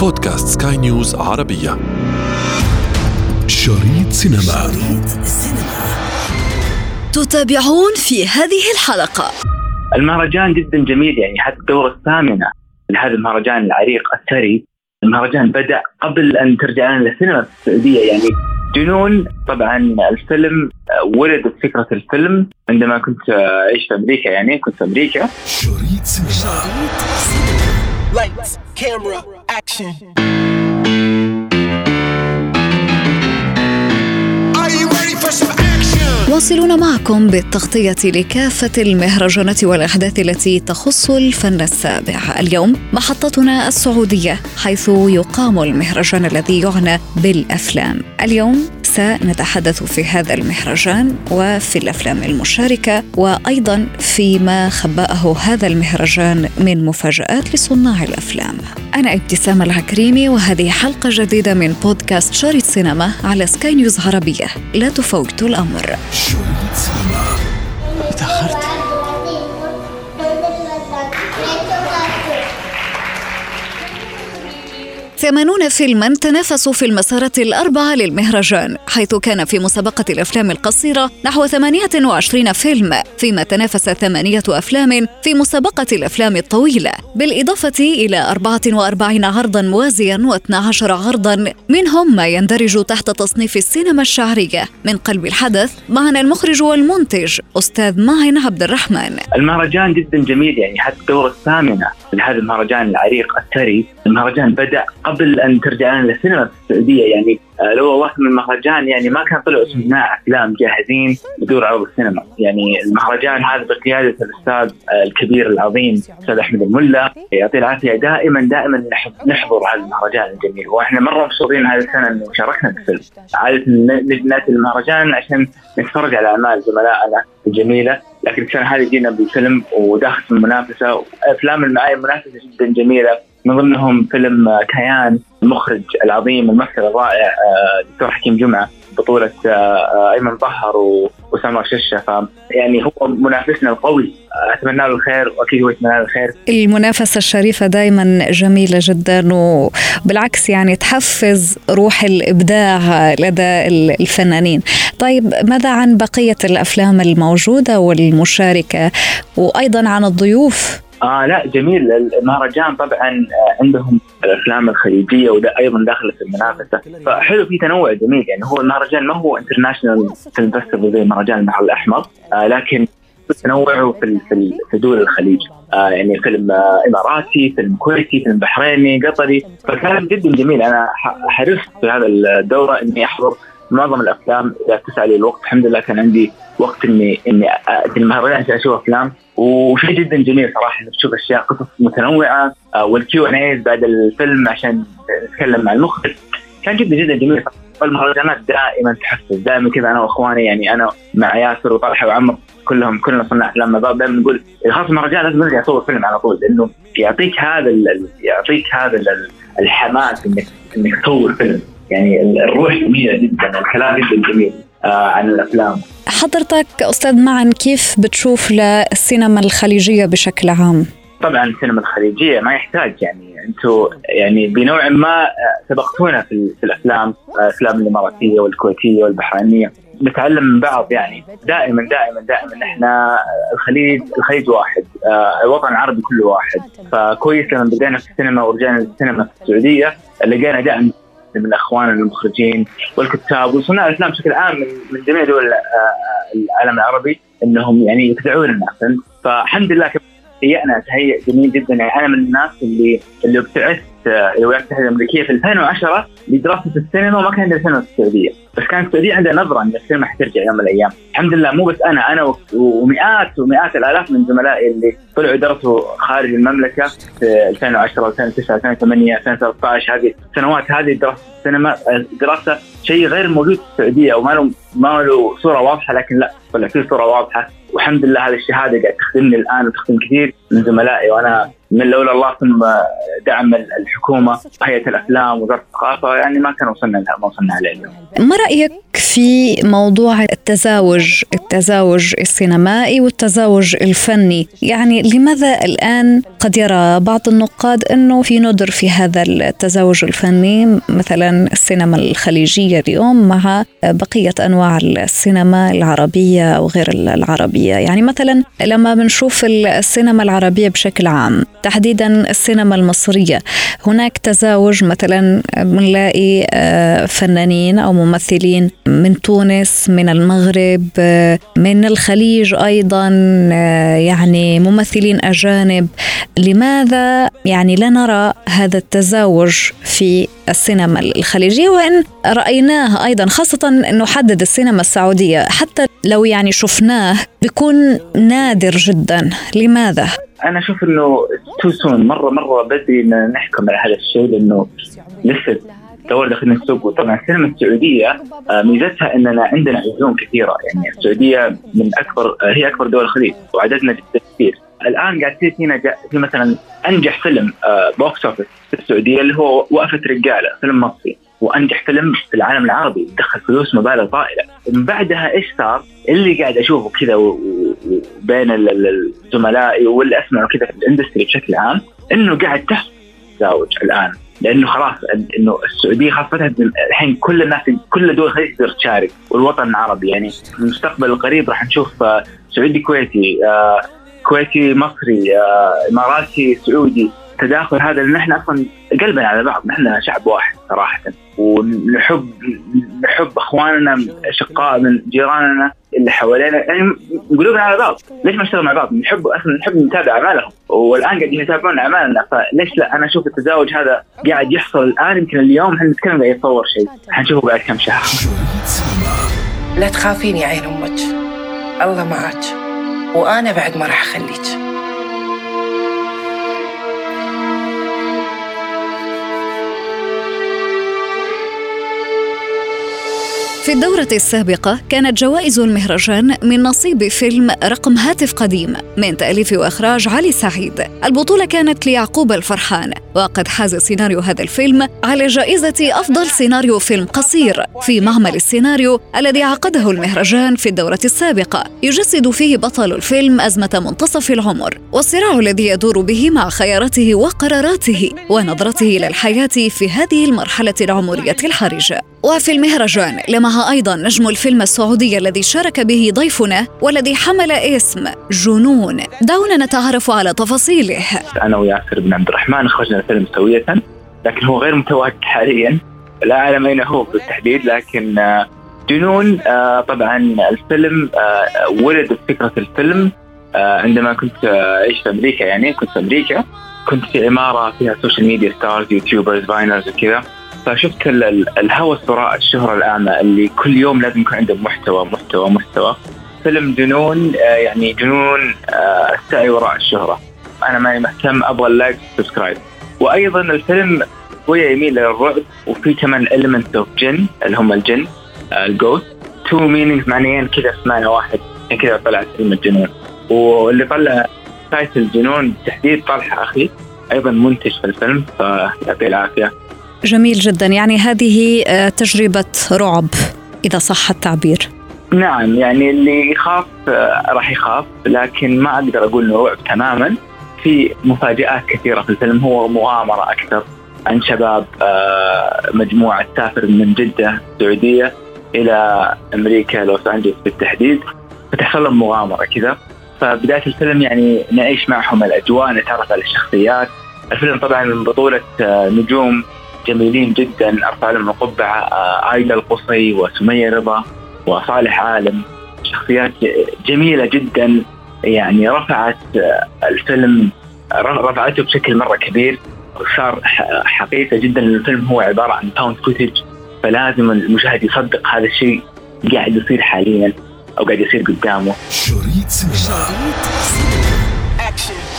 بودكاست سكاي نيوز عربية. شريط سينما. شريط تتابعون في هذه الحلقة. المهرجان جدا جميل يعني حتى الدورة الثامنة لهذا المهرجان العريق الثري. المهرجان بدأ قبل أن ترجع لنا السينما في السعودية يعني جنون. طبعا الفيلم ولدت فكرة الفيلم. عندما كنت أعيش في أمريكا يعني كنت في أمريكا. شريط سينما. Lights, camera, action. واصلون معكم بالتغطية لكافة المهرجانات والأحداث التي تخص الفن السابع. اليوم محطتنا السعودية حيث يقام المهرجان الذي يعنى بالأفلام. اليوم سنتحدث في هذا المهرجان وفي الأفلام المشاركة وأيضا فيما خبأه هذا المهرجان من مفاجآت لصناع الأفلام. أنا ابتسام العكريمي وهذه حلقة جديدة من بودكاست شريط سينما على سكاي نيوز عربية. لا تفوتوا سينما. تأخرت 80 فيلما تنافسوا في المسارة الأربعة للمهرجان حيث كان في مسابقة الأفلام القصيرة نحو 28 فيلم فيما تنافس ثمانية أفلام في مسابقة الأفلام الطويلة. بالإضافة إلى 44 عرضا موازيا و12 عرضا منهم ما يندرج تحت تصنيف السينما الشعرية. من قلب الحدث معنا المخرج والمنتج أستاذ معن عبد الرحمن. المهرجان جدا جميل يعني حتى الدورة الثامنة لهذا المهرجان العريق الثري. المهرجان بدأ قبل أن ترجع لنا السينما في السعودية يعني آه، لو وقت من المهرجان يعني ما كان طلعوا صناع أفلام جاهزين بدور عرض السينما. يعني المهرجان هذا بقيادة الأستاذ آه، الكبير العظيم الأستاذ أحمد الملا يعطيه العافية. دائما دائما نحضر هذا المهرجان الجميل. وإحنا مرة مبسوطين هذه السنة إنه شاركنا بالفيلم عادة ن- نأتي المهرجان عشان نتفرج على أعمال زملائنا الجميلة. لكن السنة هذه جينا بفيلم وداخل في المنافسة. أفلام المعايا منافسة جدا جميلة. من ضمنهم فيلم كيان المخرج العظيم الممثل الرائع آه، دكتور حكيم جمعة بطولة آه، آه، أيمن طهر و- وسامر ششة. ف يعني هو منافسنا القوي. أتمنى له الخير وأكيد هو يتمنى له الخير. المنافسة الشريفة دائما جميلة جدا وبالعكس يعني تحفز روح الإبداع لدى الفنانين. طيب ماذا عن بقية الأفلام الموجودة والمشاركة؟ وأيضا عن الضيوف. آه لا جميل. المهرجان طبعا آه، عندهم الأفلام الخليجية وده أيضا داخله في المنافسة. فحلو في تنوع جميل. يعني هو المهرجان ما هو international film festival زي مهرجان البحر الأحمر آه لكن تنوعه في في في دول الخليج. آه يعني فيلم آه إماراتي فيلم كويتي فيلم بحريني قطري. فكان جدا جميل. أنا حرصت في هذا الدورة إني أحضر معظم الأفلام اذا اتسع لي الوقت. الحمد لله كان عندي وقت اني إني اتي المهرجان عشان أشوف أفلام. وشيء جدا جميل صراحة إنك تشوف أشياء قصص متنوعة وال Q&As بعد الفيلم عشان نتكلم مع المخرج. كان جدا جدا جميل. المهرجانات دائما تحفز. دائما كذا أنا وإخواني يعني أنا مع ياسر وطلحة وعمر كلهم كلنا صناع أفلام دائما نقول خلص المهرجان لازم نرجع نصور فيلم على طول لأنه يعطيك هذا يعطيك هذا ال- الحماس انك إنك تصور فيلم يعني ال- الروح جميلة جدا الكلام جدا جميل. عن الأفلام. حضرتك أستاذ معن كيف بتشوف للسينما الخليجية بشكل عام؟ طبعا السينما الخليجية ما يحتاج يعني أنتم يعني بنوع ما آه، سبقتونا في, ال- في الأفلام آه، الافلام الإماراتية والكويتية والبحرينية. نتعلم من بعض يعني. دائما دائما دائما إحنا آه، الخليج الخليج واحد آه، الوطن العربي كله واحد. فكويس لما بدينا في السينما ورجعنا للسينما في السعودية لقينا دعم من اخواننا المخرجين والكتاب وصناع الأفلام بشكل عام من, من جميع دول آه، العالم العربي إنهم يعني يتبعون الناس. فالحمد لله تهيأنا تهيئ جميل جدا. يعني أنا من الناس اللي اللي ابتعثت آه، الولايات المتحده الامريكيه في 2010 لدراسة السينما وما كان عندنا سينما في السعودية، بس كانت السعودية عندها نظرة إن السينما حترجع يوم من الأيام، الحمد لله مو بس أنا أنا ومئات ومئات الآلاف من زملائي اللي طلعوا درسوا خارج المملكة في 2010 2009 2008 2013 هذه السنوات هذه دراسة السينما آه، دراسة شيء غير موجود في السعودية. وما له ما له صورة واضحة لكن لا طلع فيه صورة واضحة. والحمد لله هذه الشهادة قاعد تخدمني الآن وتخدم كثير. من زملائي وأنا من لولا الله ثم دعم الحكومة هيئه الافلام وزارة الثقافة يعني ما كان وصلنا لها ما وصلنا لها اليوم. ما رأيك في موضوع التزاوج التزاوج السينمائي والتزاوج الفني. يعني لماذا الآن قد يرى بعض النقاد أنه في ندر في هذا التزاوج الفني؟ مثلا السينما الخليجية اليوم مع بقية أنواع السينما العربية أو غير العربية. يعني مثلا لما بنشوف السينما العربية بشكل عام تحديدا السينما المصرية هناك تزاوج مثلا بنلاقي آه، فنانين أو ممثلين من تونس من المغرب آه، من الخليج أيضا آه، يعني ممثلين أجانب. لماذا يعني لا نرى هذا التزاوج في السينما الخليجية؟ وإن رأيناه أيضا خاصة أنه حدد السينما السعودية. حتى لو يعني شفناه بيكون نادر جدا. لماذا؟ أنا أشوف إنه too soon مره مرة بدري نحكم على هذا الشيء لأنه لسه دور داخلين السوق وطبعا السينما السعودية آه، ميزتها إننا عندنا عزوم كثيرة. يعني السعودية من أكبر آه، هي أكبر دول الخليج وعددنا جدا كثير الآن قاعد تصير فينا في مثلا أنجح فيلم box office في السعودية اللي هو وقفة رجالة فيلم مصري. وأنجح فيلم في العالم العربي دخل فلوس مبالغ طائلة. من بعدها إيش صار؟ اللي قاعد أشوفه كذا بين الزملاء واللي اسمعه كذا في الإندستري بشكل عام إنه قاعد تحصل تزاوج الآن. لأنه خلاص إنه السعودية خلاص فتحت الحين كل الناس كل دول الخليج تقدر تشارك والوطن العربي. يعني في المستقبل القريب راح نشوف آه، سعودي كويتي آه، كويتي مصري آه، إماراتي سعودي. التداخل هذا لأن إحنا أصلا قلبنا على بعض نحن شعب واحد صراحة. ونحب نحب إخواننا أشقاء من جيراننا اللي حوالينا. يعني قلوبنا على بعض ليش ما نشتغل مع بعض؟ نحب أصلا نحب نتابع أعمالهم. والآن قاعدين يتابعون أعمالنا فليش لا؟ أنا أشوف التزاوج هذا قاعد يحصل الآن يمكن اليوم إحنا نتكلم قاعد يتطور شيء. حنشوفه بعد كم شهر. لا تخافين يا عين أمك. الله معك. وأنا بعد ما راح أخليك. في الدورة السابقة كانت جوائز المهرجان من نصيب فيلم رقم هاتف قديم من تأليف وإخراج علي سعيد. البطولة كانت ليعقوب الفرحان وقد حاز سيناريو هذا الفيلم على جائزة أفضل سيناريو فيلم قصير في معمل السيناريو الذي عقده المهرجان في الدورة السابقة. يجسد فيه بطل الفيلم أزمة منتصف العمر والصراع الذي يدور به مع خياراته وقراراته ونظرته إلى الحياة في هذه المرحلة العمرية الحرجة. وفي المهرجان لمح أيضا نجم الفيلم السعودي الذي شارك به ضيفنا والذي حمل اسم جنون. دعونا نتعرف على تفاصيله. أنا وياسر بن عبد الرحمن أخرجنا الفيلم سوية لكن هو غير متواجد حاليا. لا أعلم أين هو بالتحديد لكن آه، جنون آه، طبعا الفيلم آه، ولد فكرة الفيلم. عندما كنت أعيش في أمريكا يعني كنت في أمريكا كنت في عمارة فيها social media stars YouTubers Viners وكذا. فشفت الهوس وراء الشهرة الأعمى اللي كل يوم لازم يكون عنده محتوى محتوى محتوى. فيلم جنون آه، يعني جنون آه، السعي وراء الشهرة. أنا ماني مهتم أبغى ال like subscribe وأيضا الفيلم شوية يميل للرعب وفي كمان element of جن اللي هم الجن ال ghost two meanings معنيين كذا في معنى واحد كذا طلعت فيلم الجنون. واللي طلع title الجنون بالتحديد طلحة أخي أيضا منتج في الفيلم فيعطيه العافية. جميل جدا. يعني هذه آه، تجربة رعب إذا صح التعبير. نعم يعني اللي يخاف آه، راح يخاف لكن ما أقدر أقول إنه رعب تماما. في مفاجآت كثيرة في الفيلم هو مغامرة أكثر عن شباب آه، مجموعة تسافر من جدة السعودية إلى أمريكا لوس أنجلوس بالتحديد. فتحصل لهم مغامرة كذا. فبداية الفيلم يعني نعيش معهم الأجواء نتعرف على الشخصيات. الفيلم طبعا من بطولة نجوم جميلين جدا ارفع لهم القبعه عايده القصي وسمية رضا وصالح عالم. شخصيات جميلة جدا يعني رفعت الفيلم رفعته بشكل مرة كبير. صار حقيقة جدا الفيلم هو عبارة عن found footage فلازم المشاهد يصدق هذا الشيء قاعد يصير حاليا أو قاعد يصير قدامه. شريط سينما.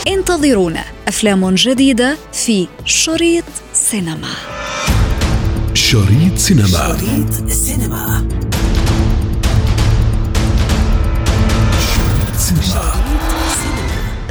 انتظرونا أفلام جديدة في شريط سينما. شريط سينما. شريط سينما.